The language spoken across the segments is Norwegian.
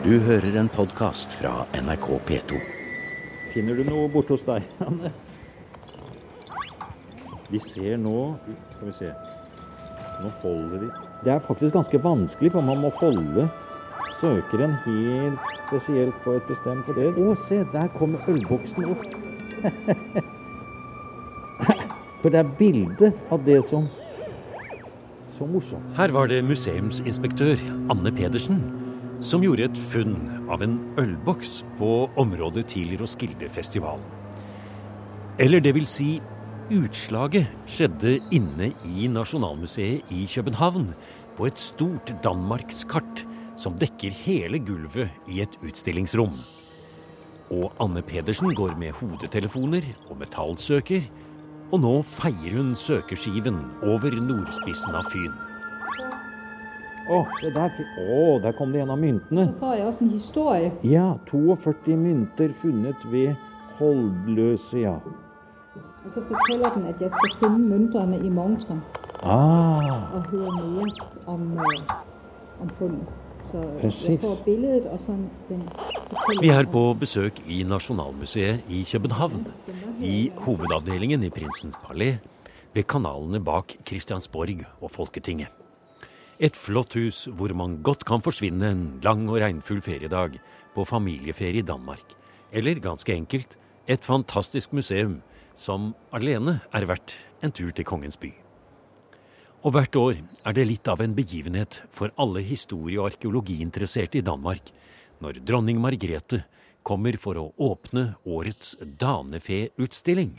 Du hører en podkast fra NRK P2. Finner du noe borte hos deg, Anne? Vi ser nå Skal vi se. Nå holder vi Det er faktisk ganske vanskelig, for man må holde søkeren helt spesielt på et bestemt sted. Å, se, der kommer ølboksen opp. For det er bilde av det som Så morsomt. Her var det museumsinspektør Anne Pedersen som gjorde et funn av en ølboks på området til Roskilde-festivalen. Eller det vil si, utslaget skjedde inne i Nasjonalmuseet i København, på et stort danmarkskart som dekker hele gulvet i et utstillingsrom. Og Anne Pedersen går med hodetelefoner og metallsøker, og nå feier hun søkerskiven over nordspissen av Fyn. Å, se der, oh, der kom det en av myntene. Så får jeg også en historie. Ja, 42 mynter funnet ved Holdløse, ja. Og så forteller den, at jeg skal finne myntene i montren Ah, og høre mer om, øh, om funnet. Så Precis. Jeg får billedet og sånn den Vi er på besøk i Nasjonalmuseet i København. I hovedavdelingen i Prinsens palais, ved kanalene bak Christiansborg og Folketinget. Et flott hus hvor man godt kan forsvinne en lang og regnfull feriedag på familieferie i Danmark. Eller ganske enkelt et fantastisk museum som alene er verdt en tur til Kongens by. Og hvert år er det litt av en begivenhet for alle historie- og arkeologiinteresserte i Danmark når dronning Margrethe kommer for å åpne årets danefe-utstilling.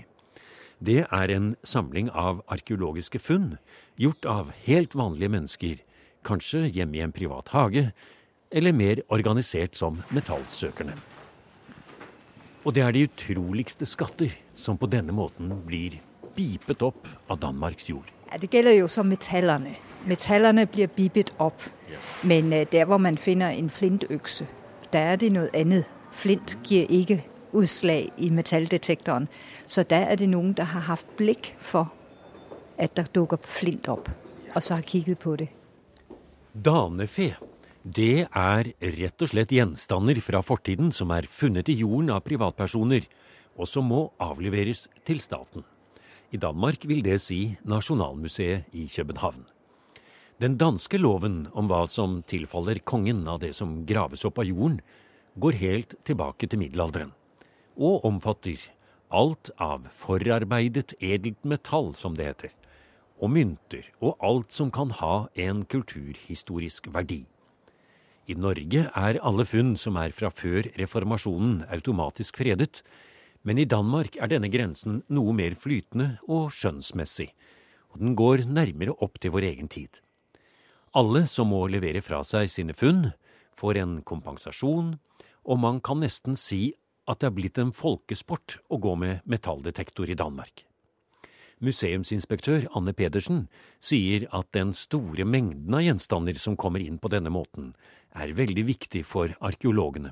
Det er en samling av arkeologiske funn gjort av helt vanlige mennesker, kanskje hjemme i en privat hage, eller mer organisert som metallsøkerne. Og det er de utroligste skatter som på denne måten blir bipet opp av Danmarks jord. Ja, det gælder jo så metallene. Metallene blir bipet opp. Men øh, der, hvor man finner en flintøkse, der er det noe annet. Flint gir ikke utslag i metalldetektoren. Så der er det noen der har haft blikk for, at der dukker flint opp, og så har kikket på det. Danefe, det er rett og slett gjenstander fra fortiden som er funnet i jorden av privatpersoner, og som må avleveres til staten. I Danmark vil det si Nasjonalmuseet i København. Den danske loven om hva som tilfaller kongen av det som graves opp av jorden, går helt tilbake til middelalderen, og omfatter alt av forarbeidet edelt metall, som det heter, og mynter og alt som kan ha en kulturhistorisk verdi. I Norge er alle funn som er fra før reformasjonen automatisk fredet, men i Danmark er denne grensen noe mer flytende og skjønnsmessig, og den går nærmere opp til vår egen tid. Alle som må levere fra seg sine funn, får en kompensasjon, og man kan nesten si at det er blitt en folkesport å gå med metalldetektor i Danmark. Museumsinspektør Anne Pedersen sier at den store mengden av gjenstander som kommer inn på denne måten, er veldig viktig for arkeologene,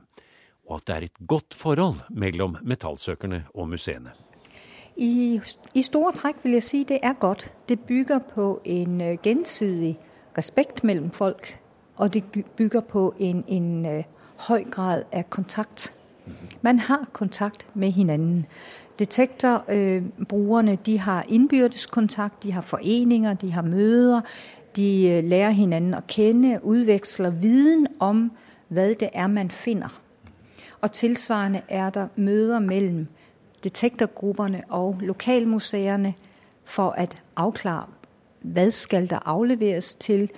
og at det er et godt forhold mellom metallsøkerne og museene. I, I store trekk vil jeg si det er godt. Det bygger på en gjensidig gensidig respekt mellom folk, og det bygger på en, en høy grad av kontakt. Man har kontakt med hinanden. Detektorbrugerne, de har innbyrdes kontakt, de har foreninger, de har møder, de øh, lærer hinanden å kjenne, utveksler viden om, hva det er, man finner. Og tilsvarende er der møder mellom detektorgrupperne og lokalmuseerne for å avklare hva skal der avleveres til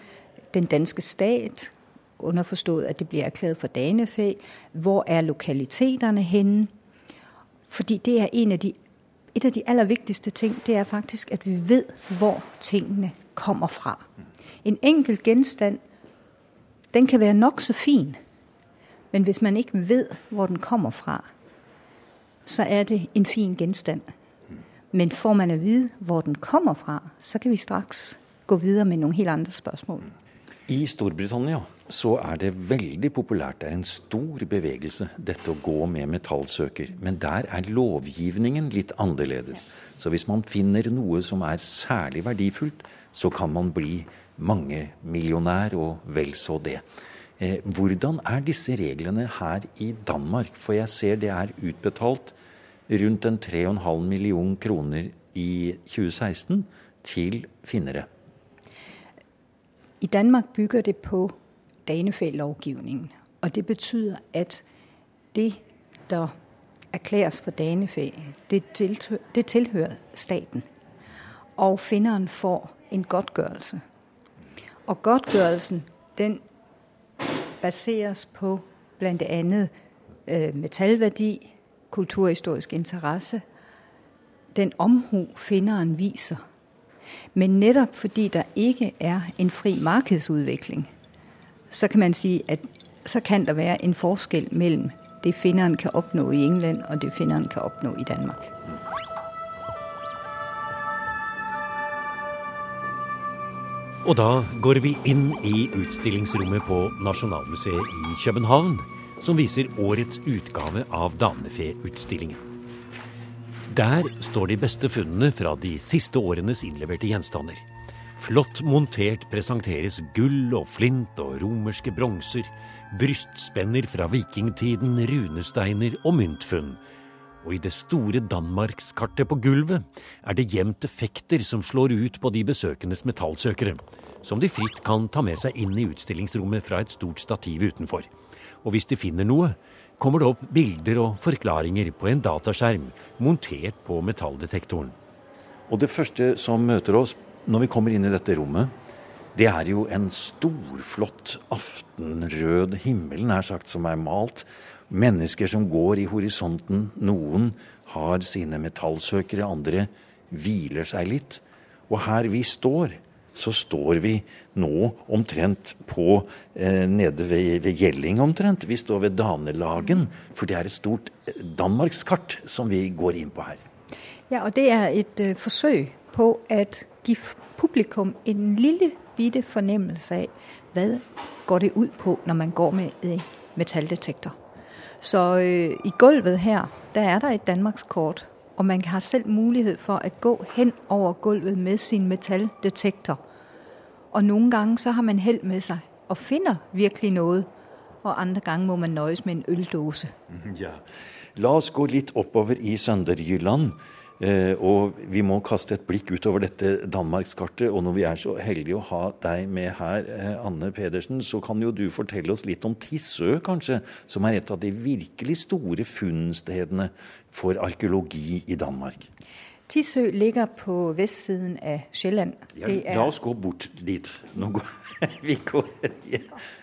den danske stat, underforstått at det blir erklæret for danefæ, hvor er lokaliteterne henne, fordi det er en af de, et af de allervigtigste ting, det er faktisk, at vi ved, hvor tingene kommer fra. En enkelt genstand, den kan være nok så fin, men hvis man ikke ved, hvor den kommer fra, så er det en fin genstand. Men får man at vide, hvor den kommer fra, så kan vi straks gå videre med nogle helt andre spørgsmål. I Storbritannia så er det veldig populært. Det er en stor bevegelse, dette å gå med metallsøker. Men der er lovgivningen litt annerledes. Så hvis man finner noe som er særlig verdifullt, så kan man bli mangemillionær og vel så det. Eh, hvordan er disse reglene her i Danmark? For jeg ser det er utbetalt rundt en 3,5 million kroner i 2016 til finnere. I Danmark bygger det på danefæ-lovgivningen. Og det betyder, at det, der erklæres for danefæ, det, tilhører, det tilhører staten. Og finneren får en godtgørelse. Og godtgørelsen, den baseres på blandt andet øh, metalværdi, kulturhistorisk interesse, den omhu finneren viser. Men netop fordi der ikke er en fri markedsudvikling, så kan man sige, at så kan der være en forskel mellom det finneren kan oppnå i England og det finneren kan oppnå i Danmark. Og da går vi inn i utstillingsrommet på Nasjonalmuseet i København, som viser årets utgave av Danefeutstillingen. Der står de beste funnene fra de siste årenes innleverte gjenstander. Flott montert presenteres gull og flint og romerske bronser, brystspenner fra vikingtiden, runesteiner og myntfunn. Og i det store danmarkskartet på gulvet er det gjemt effekter som slår ut på de besøkendes metallsøkere, som de fritt kan ta med seg inn i utstillingsrommet fra et stort stativ utenfor. Og hvis de finner noe, kommer det opp bilder og forklaringer på en dataskjerm montert på metalldetektoren. Og det første som møter oss når vi kommer inn i dette rommet, det er jo en storflott aftenrød himmel, nær sagt, som er malt. Mennesker som går i horisonten. Noen har sine metallsøkere, andre hviler seg litt. Og her vi står, så står vi nå omtrent på eh, nede ved, ved Gjelling omtrent. Vi står ved Danelagen, for det er et stort eh, danmarkskart som vi går inn på her. Ja, og det er et uh, forsøk på at give publikum en lille bitte fornemmelse av hva går det ut på når man går med en metalldetektor. Så uh, i gulvet her der er der et danmarkskort, og man har selv mulighet for å gå hen over gulvet med sin metalldetektor. Og noen ganger så har man held med seg og finner virkelig noe. Og andre ganger må man nøjes med en øldose. Ja. La oss gå litt oppover i Sønderjylland. Eh, og vi må kaste et blikk utover dette danmarkskartet. Og når vi er så heldige å ha deg med her, eh, Anne Pedersen, så kan jo du fortelle oss litt om Tissø, kanskje, som er et av de virkelig store funnstedene for arkeologi i Danmark. Tissø ligger på vestsiden av Sjælland. Ja, La oss gå bort dit. Går, vi, går,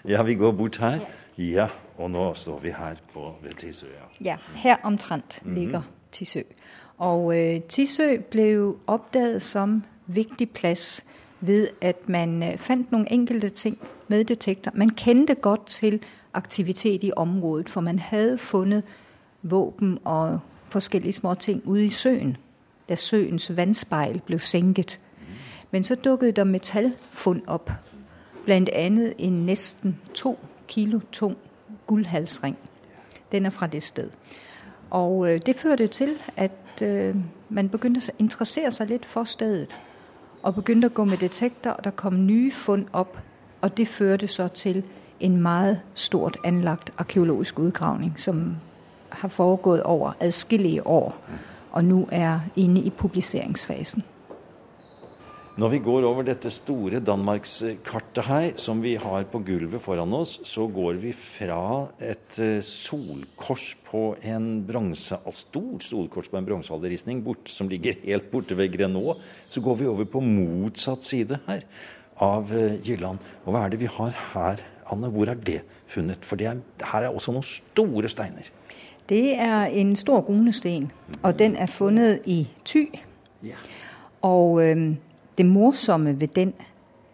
ja, vi går bort her. Ja, og nå står vi her på, ved Tisø. Ja, ja her omtrent ligger mm -hmm. Tisø. Og øh, Tisø ble oppdaget som viktig plass ved at man øh, fant noen enkelte ting med detektor. Man kjente godt til aktivitet i området, for man hadde funnet våpen og forskjellige småting ute i søen da søens vannspeil ble senket. Men så dukket der metallfund opp, bl.a. en nesten to kilo tung gullhalsring. Den er fra det sted. Og øh, det førte til at øh, man begynte å interessere seg litt for stedet. Og begynte å gå med detektor, og der kom nye funn opp. Og det førte så til en meget stort anlagt arkeologisk utgravning, som har foregått over adskillige år, og nå er inne i publiseringsfasen. Når vi går over dette store danmarkskartet her, som vi har på gulvet foran oss, så går vi fra et eh, solkors på en bronse, stort solkors på en bronsealderristning som ligger helt borte ved Grenaa, så går vi over på motsatt side her av eh, Jylland. Og hva er det vi har her, Anne? Hvor er det funnet? For det er, her er også noen store steiner. Det er en stor runesten, og den er funnet i Ty. Ja. Og... Øh, det morsomme ved den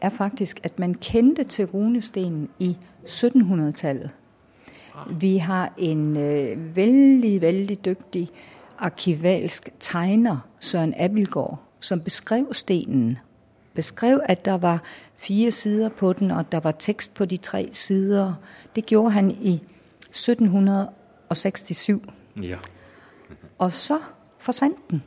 er faktisk at man kjente til runestenen i 1700-tallet. Vi har en øh, veldig, veldig dyktig arkivalsk tegner, Søren Abildgaard, som beskrev stenen. Beskrev at der var fire sider på den, og der var tekst på de tre sider. Det gjorde han i 1767. Ja. og så forsvant den.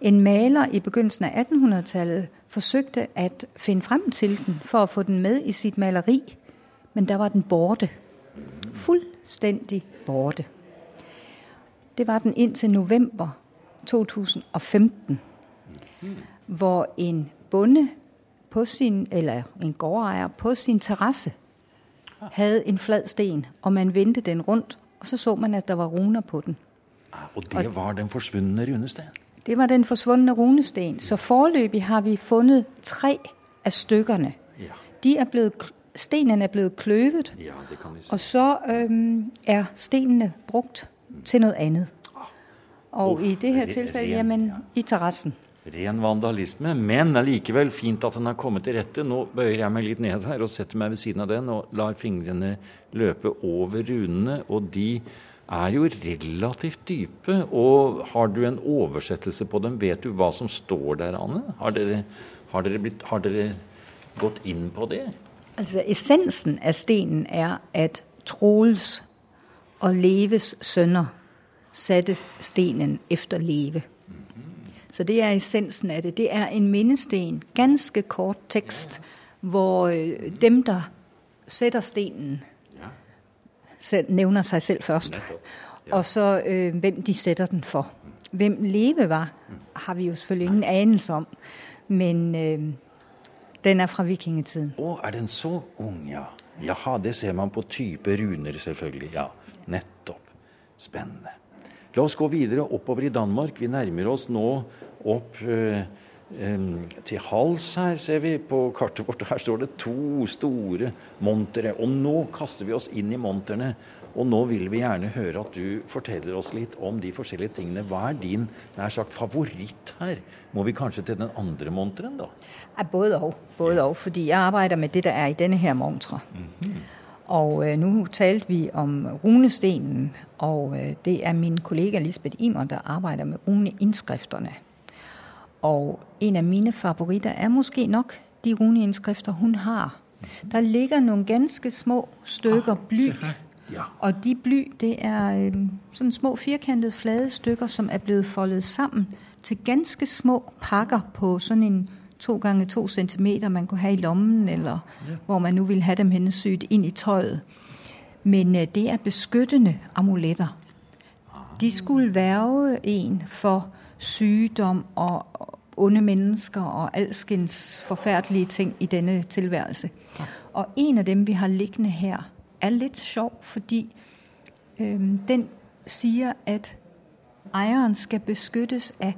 En maler i begynnelsen av 1800-tallet forsøkte å finne frem til den for å få den med i sitt maleri, men der var den borte. Fuldstændig borte. Det var den indtil november 2015, hvor en bonde på sin, eller en gårdejer på sin terrasse havde en flad sten, og man vendte den rundt, og så så man, at der var runer på den. Ah, Og det var den forsvunne runesten. Det var den forsvundne runesten. Så foreløpig har vi funnet tre av stykkerne. Ja. De er blevet, stenen er blevet kløvet, ja, og så øhm, er stenene brukt til noe annet. Og Uff, i det her tilfellet jamen, i terrassen. Ren vandalisme, men allikevel fint at den har kommet til rette. Nå bøyer jeg meg litt ned her og setter meg ved siden av den og lar fingrene løpe over runene. Og de er jo relativt dype. Og har du en oversettelse på dem? Vet du hva som står der, Anne? Har dere, har dere, blitt, har dere gått inn på det? Altså essensen av stenen er, at Troels og Leves sønner satte stenen efter Leve. Så det er essensen av det. Det er en minnesten, ganske kort tekst, hvor øh, dem, der setter stenen, selv, nævner sig selv først. Og så øh, hvem de sætter den for. Hvem Leve var, har vi jo selvfølgelig ingen anelse om. Men øh, den er fra vikingetiden. Å, er den så ung, ja? Jaha, det ser man på type runer, selvfølgelig. Ja, nettopp. Spennende. La oss gå videre oppover i Danmark. Vi nærmer oss nå opp em, til hals her, ser vi på kartet vårt. Her står det to store montere. Og nå kaster vi oss inn i monterne. Og nå vil vi gjerne høre at du forteller oss litt om de forskjellige tingene. Hva er din nær sagt favoritt her? Må vi kanskje til den andre monteren, da? Ja, både og. Både og, fordi jeg arbeider med det, der er i denne her montre. Og øh, nå talte vi om runestenen, og øh, det er min kollega Lisbeth Imer, der arbeider med runeindskrifterne. Og en av mine favoritter er måske nok de runeindskrifter, hun har. Der ligger noen ganske små stykker bly, Ja. og de bly, det er sånne små firkantede flade stykker, som er blevet foldet sammen til ganske små pakker på sånn en to gange to centimeter man kunne ha i lommen, eller hvor man nu ville ha dem hensydd inn i tøyet. Men øh, det er beskyttende amuletter. De skulle verve en for sygdom og onde mennesker og alskens forfærdelige ting i denne tilværelse. Og en av dem, vi har liggende her, er litt sjov, fordi øhm, den sier at ejeren skal beskyttes av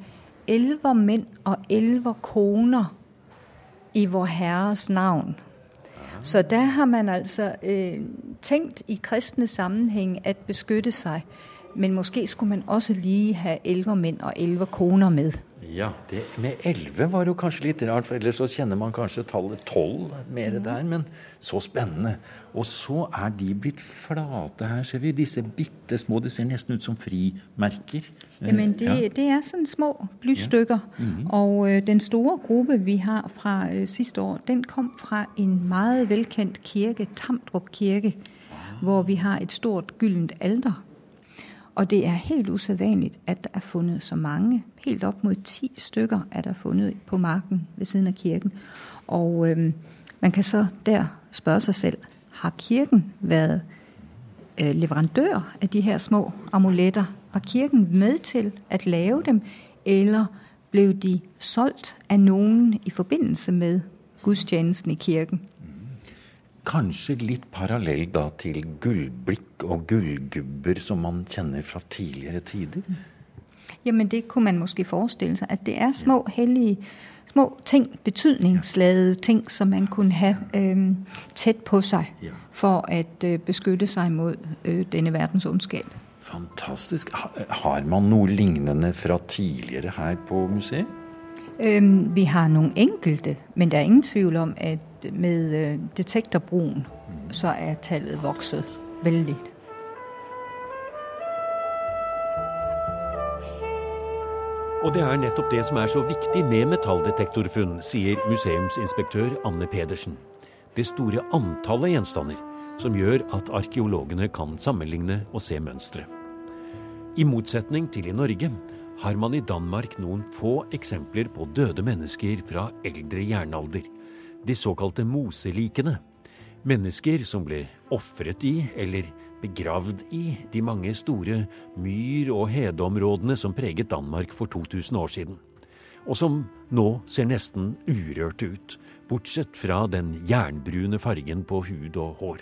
elleve menn og elver koner i Vår herres navn. Så der har man altså øh, tænkt i kristne sammenheng at beskytte sig, men måske skulle man også lige ha elvermenn og elverkoner med. Ja, det med 11 var jo kanskje litt rart, for ellers så kjenner man kanskje tallet 12 mer der, men så spennende. Og så er de blitt flate her, ser vi. Disse bitte små, det ser nesten ut som frimerker. Ja, Jamen det, ja. det er sånne små blystykker, ja. mm-hmm. og ø, den store gruppe, vi har fra ø, siste år, den kom fra en meget velkendt kirke, Tamdrup Kirke, hvor vi har et stort gyllent alter. Og det er helt usædvanligt, at der er fundet så mange. Helt op mod 10 stykker er der fundet på marken ved siden af kirken. Og øhm, man kan så der spørge sig selv, har kirken været øh, leverandør af de her små amuletter? Var kirken med til at lave dem, eller blev de solgt af nogen i forbindelse med gudstjenesten i kirken? Kanskje litt parallell da til gullblikk og gullgubber som man kjenner fra tidligere tider. Jamen det kunne man måske forestille sig, at det er små hellige, små ting, betydningsladede ting, som man kunne have øh, tæt på sig, Ja. for at øh, beskytte sig mod øh, denne verdens ondskab. Fantastisk. Har man noe lignende fra tidligere her på museet? Vi har nogle enkelte, men der er ingen tvivl om, at med detektorbroen detektorbrugen, så er tallet vokset veldig. Og det er nettopp det som er så viktig med metalldetektorfunn, sier museumsinspektør Anne Pedersen. Det store antallet gjenstander som gjør at arkeologene kan sammenligne og se mønstre. I motsetning til i Norge har man i Danmark noen få eksempler på døde mennesker fra eldre jernalder, de såkalte moselikene. Mennesker som ble ofret i, eller begravd i, de mange store myr- og hedeområdene som preget Danmark for 2000 år siden. Og som nå ser nesten urørte ut, bortsett fra den jernbrune fargen på hud og hår.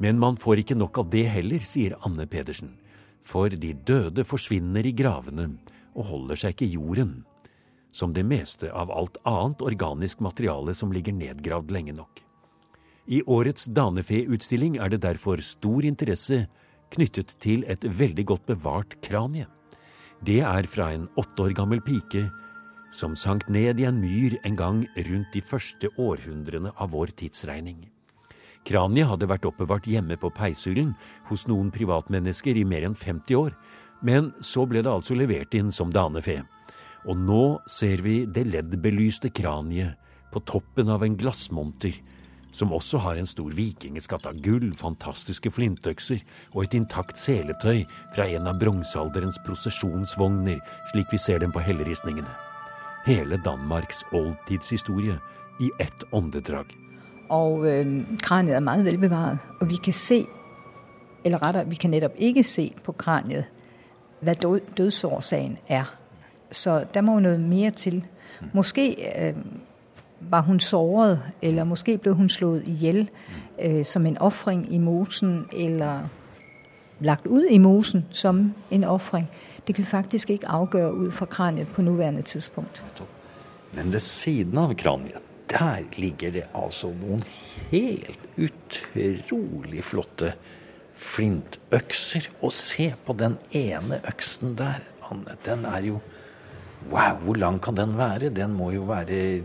Men man får ikke nok av det heller, sier Anne Pedersen. For de døde forsvinner i gravene og holder seg ikke i jorden. Som det meste av alt annet organisk materiale som ligger nedgravd lenge nok. I årets danefe-utstilling er det derfor stor interesse knyttet til et veldig godt bevart kranie. Det er fra en åtte år gammel pike som sank ned i en myr en gang rundt de første århundrene av vår tidsregning. Kraniet hadde vært oppbevart hjemme på peishyllen hos noen privatmennesker i mer enn 50 år, men så ble det altså levert inn som danefe. Og nå ser vi det leddbelyste kraniet på toppen av en glassmonter, som også har en stor vikingskatt av gull, fantastiske flintøkser og et intakt seletøy fra en av bronsealderens prosesjonsvogner, slik vi ser dem på helleristningene. Hele Danmarks oldtidshistorie i ett åndedrag. Og øh, kraniet er meget velbevaret, og vi kan se, eller rettere, vi kan nettopp ikke se på kraniet, hva død, dødsårsagen er. Så der må jo noget mere til. Måske øh, var hun såret, eller måske blev hun slået ihjel øh, som en offring i mosen, eller lagt ud i mosen som en offring. Det kan vi faktisk ikke afgøre ud fra kraniet på nuværende tidspunkt. Men ved siden av kraniet, der ligger det altså noen helt utrolig flotte flintøkser. Og se på den ene øksen der, Anne. Den er jo Wow, hvor lang kan den være? Den må jo være,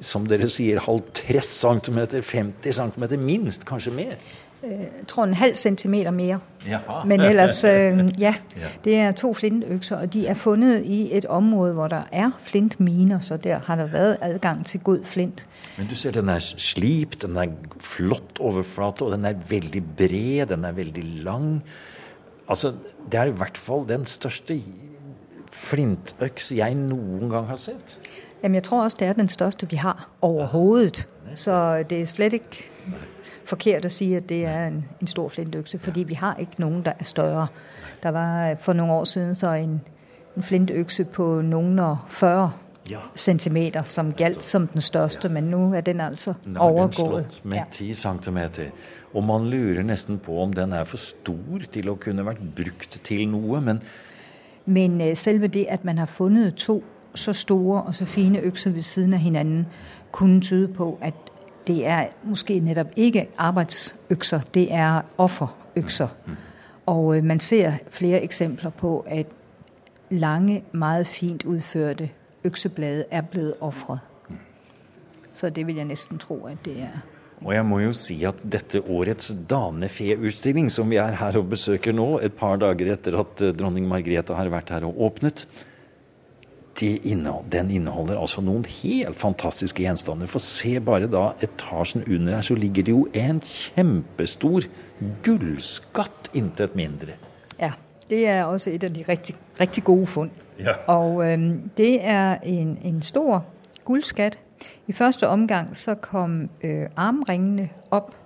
som dere sier, halv 30 cm, 50 cm minst, kanskje mer. Jeg tror en halv centimeter mere. Jaha. Men ellers, øh, ja, det er to flintøkser, og de er funnet i et område, hvor der er flintminer, så der har der vært adgang til god flint. Men du ser den er slipt, den er flott overflate, og den er veldig bred, den er veldig lang. Altså, det er i hvert fall den største flintøks jeg noen gang har sett. Jamen, jeg tror også, det er den største, vi har overhovedet. Så det er slett ikke forkert å si at det er en, en stor flintøkse, fordi vi har ikke noen der er større. Der var øh, for noen år siden så en, en flintøkse på noen og 40 Ja. centimeter, som galt som den største, men nå er den altså Nå er den overgået. slått med 10 cm. Og man lurer nesten på om den er for stor til å kunne vært brukt til noe. Men Men øh, selve det, at man har funnet to så store og så fine økser ved siden av hinanden, kunne tyde på, at det er måske netop ikke arbeidsøkser, det er offerøkser. Og øh, man ser flere eksempler på, at lange, meget fint udførte økseblade er blevet offret. Så det vil jeg næsten tro, at det er. Og jeg må jo si at dette årets Danefee-utstilling, som vi er her og besøker nå, et par dager etter at eh, dronning Margrethe har vært her og åpnet, de innehold, den inneholder altså noen helt fantastiske gjenstander. For se bare da etasjen under her, så ligger det jo en kjempestor gullskatt, intet mindre. Ja, det er også et av de rigtig, rigtig gode fund. Ja. Og øhm, det er en, en stor guldskat. I første omgang så kom øh, armringene op,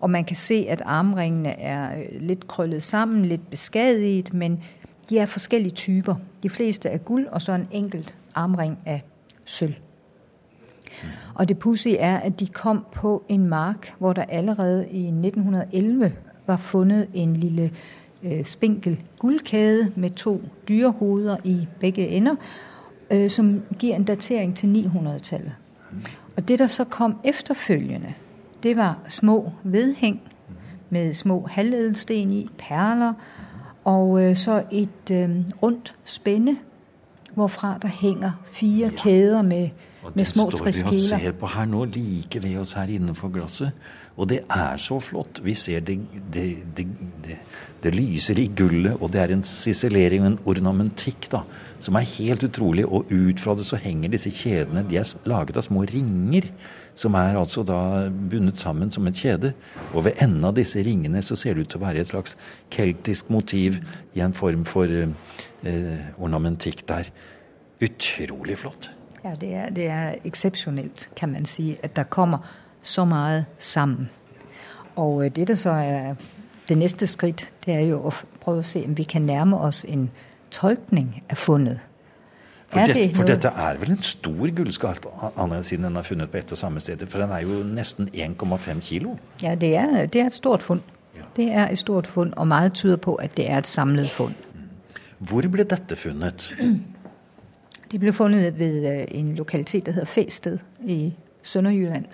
og man kan se, at armringene er litt lidt krøllet sammen, lidt beskadiget, men de er forskellige typer. De fleste er guld, og så en enkelt armring af sølv. Og det pudsige er, at de kom på en mark, hvor der allerede i 1911 var fundet en lille øh, spinkel guldkæde med to dyrehoveder i begge ender, øh, som giver en datering til 900-tallet. Og det, der så kom efterfølgende, det var små vedhæng med små halvedelsten i, perler, og øh, så et øh, rundt spænde, hvorfra der henger fire ja. kæder med, små med Og små står vi og ser på her nå, like ved oss her innenfor glasset. Og det er så flott. Vi ser det, det, det, det, det lyser i gullet, og det er en siselering og en ornamentikk da, som er helt utrolig. Og ut fra det så henger disse kjedene, de er laget av små ringer, som er altså da bundet sammen som et kjede. Og ved enden av disse ringene så ser det ut til å være et slags keltisk motiv i en form for eh, ornamentikk der. Utrolig flott. Ja, det er, det er eksepsjonelt, kan man si, at der kommer så mye sammen. Og øh, det, der så er det neste skridt, det er jo å prøve å se, om vi kan nærme oss en tolkning av fundet. For, det, for dette er vel en stor gullskatt, siden den er funnet på ett og samme sted? For den er jo nesten 1,5 kilo. Ja, det er, det er et stort fund. Det er et stort fund, og meget tyder på, at det er et samlet fund. Hvor ble dette funnet? Det ble funnet ved øh, en lokalitet, der hedder Fæsted i Sønderjylland.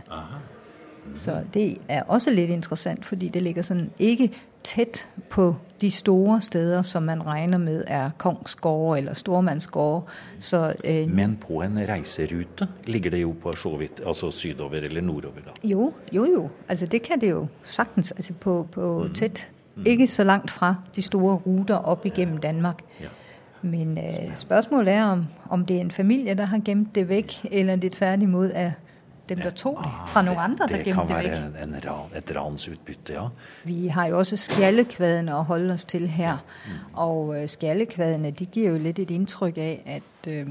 Så det er også litt interessant, fordi det ligger sånn ikke tæt på de store steder, som man regner med er kongsgårde eller Stormannsgård. Så øh, Men på en reiserute ligger det jo på så vidt, altså sydover eller nordover, da. jo, jo, jo. Altså det kan det jo sagtens, altså på, på tæt. Ikke så langt fra de store ruter op igennem Danmark. Ja. Men øh, spørgsmålet er, om, om det er en familie, der har gemt det væk, eller det tværtimod er dem, der tog det fra noen andre, det, Det gemte kan det væk. være en, en ran, et ransutbytte, ja. Vi har jo også skjaldekvadene å holde oss til her. Og øh, skjaldekvadene, de gir jo litt et inntrykk av at øh,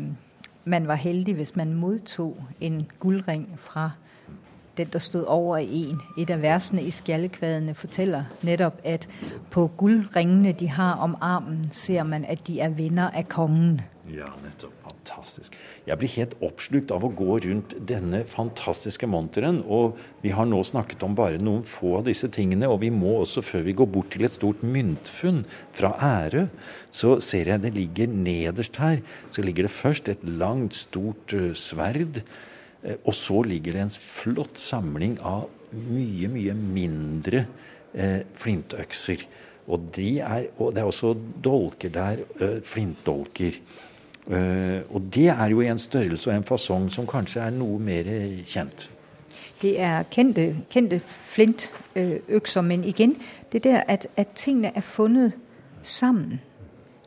man var heldig, hvis man modtog en guldring fra den, der stod over i en. Et av versene i skjaldekvadene forteller netop, at på guldringene, de har om armen, ser man, at de er venner av kongen. Ja, nettopp. Fantastisk. Jeg blir helt oppslukt av å gå rundt denne fantastiske monteren. Og vi har nå snakket om bare noen få av disse tingene. Og vi må også, før vi går bort til et stort myntfunn fra Ærø, så ser jeg det ligger nederst her, så ligger det først et langt, stort eh, sverd. Eh, Og så ligger det en flott samling av mye, mye mindre eh, flintøkser. Og, de er, og det er også dolker der, eh, flintdolker. Eh, og det er jo i en størrelse og en fasong som kanskje er noe mer eh, kjent. Det er kjente, kjente flintøkser, men igjen, det der, at, at tingene er funnet sammen,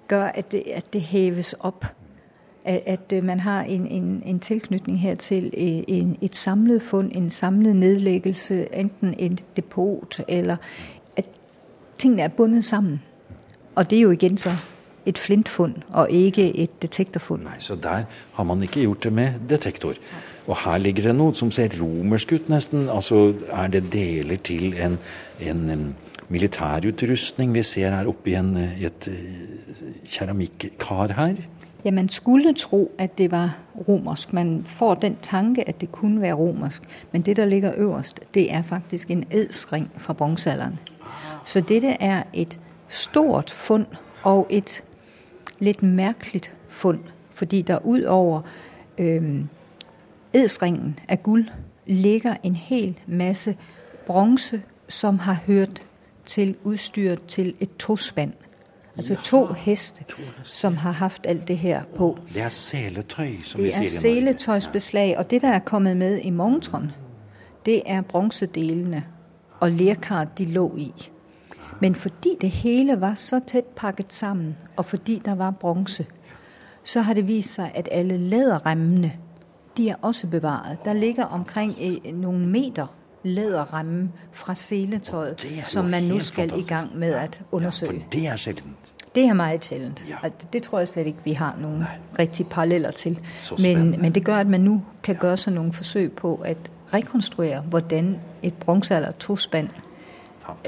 gør, at at det heves op. At, øh, man har en, en, en tilknytning her til øh, en, et samlet fund, en samlet nedleggelse, enten et depot, eller at tingene er bundet sammen. Og det er jo igen så et flintfund, og ikke et detektorfund. Nei, Så der har man ikke gjort det med detektor. Og her ligger det noe som ser romersk ut, nesten. Altså er det deler til en, en, en militærutrustning vi ser her oppe i en, i et eh, keramikkar her? Ja, man skulle tro, at det var romersk. Man får den tanke, at det kunne være romersk. Men det, der ligger øverst, det er faktisk en edsring fra bronzealderen. Så dette er et stort fund og et litt merkelig fund, fordi der utover øh, edsringen av guld ligger en hel masse bronze, som har hørt til utstyret til et tospand. Altså to heste, som har haft alt det her på. Det er seletøy, som vi Det er sier i Norge. seletøysbeslag. og det, der er kommet med i montren, det er bronzedelene og lerkaret de lå i. Men fordi det hele var så tæt pakket sammen, og fordi der var bronze, så har det vist seg at alle læderremmene, de er også bevaret. Der ligger omkring noen meter læderremme fra seletøjet, jo som man nå skal i gang med at undersøge. det er sjeldent. Det er meget sjældent. Ja. Og det, tror jeg slet ikke, vi har nogen rigtige paralleller til. Men, men det gør, at man nu kan gøre sig nogle forsøg på at rekonstruere, hvordan et bronzealder tospand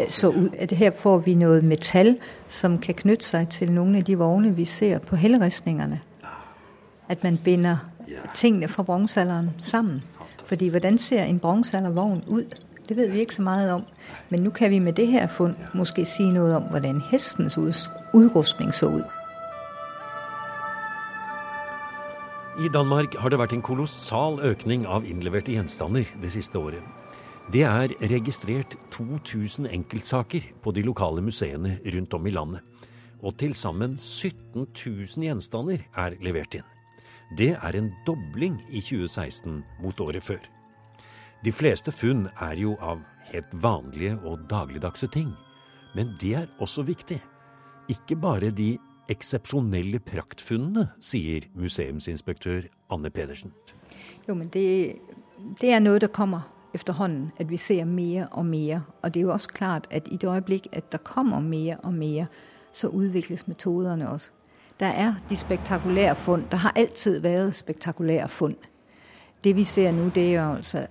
øh, så ud. At her får vi noget metal, som kan knytte sig til nogle af de vogne, vi ser på helleristningerne. At man binder tingene fra bronzealderen sammen. Fordi hvordan ser en bronzealdervogn ud? Det ved vi ikke så meget om. Men nu kan vi med det her fund måske sige noget om, hvordan hestens ud- udrustning så ud. I Danmark har det vært en kolossal økning av innleverte gjenstander det siste året. Det er registrert 2000 enkeltsaker på de lokale museene rundt om i landet. Og til sammen 17 000 gjenstander er levert inn. Det er en dobling i 2016 mot året før. De fleste funn er jo av helt vanlige og dagligdagse ting. Men det er også viktig. Ikke bare de eksepsjonelle praktfunnene, sier museumsinspektør Anne Pedersen. Jo, men det, det er noe der kommer efterhånden, at vi ser mer og mer. Og det er jo også klart, at i det øyeblikk at der kommer mer og mer, så utvikles metoderne også. Der er de spektakulære fund. Der har alltid været spektakulære fund. Det vi ser nå, det er jo altså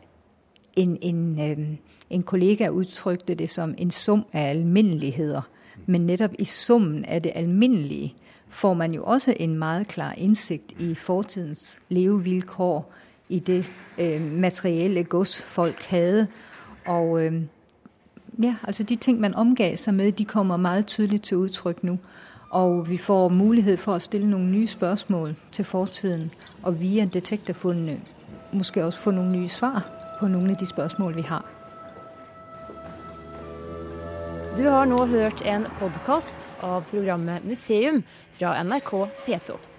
en, en, øh, en kollega uttrykte det som en sum av alminneligheter. Men nettopp i summen av det alminnelige får man jo også en meget klar innsikt i fortidens levevilkår, i det øh, materielle gods folk hadde. Og øh, ja, altså de ting, man omgav seg med, de kommer meget tydelig til uttrykk nu. Og vi får mulighed for at stille nogle nye spørsmål til fortiden, og via detektorfundene måske også få nogle nye svar på nogle af de spørsmål, vi har. Du har nå hørt en podkast av programmet Museum fra NRK P2.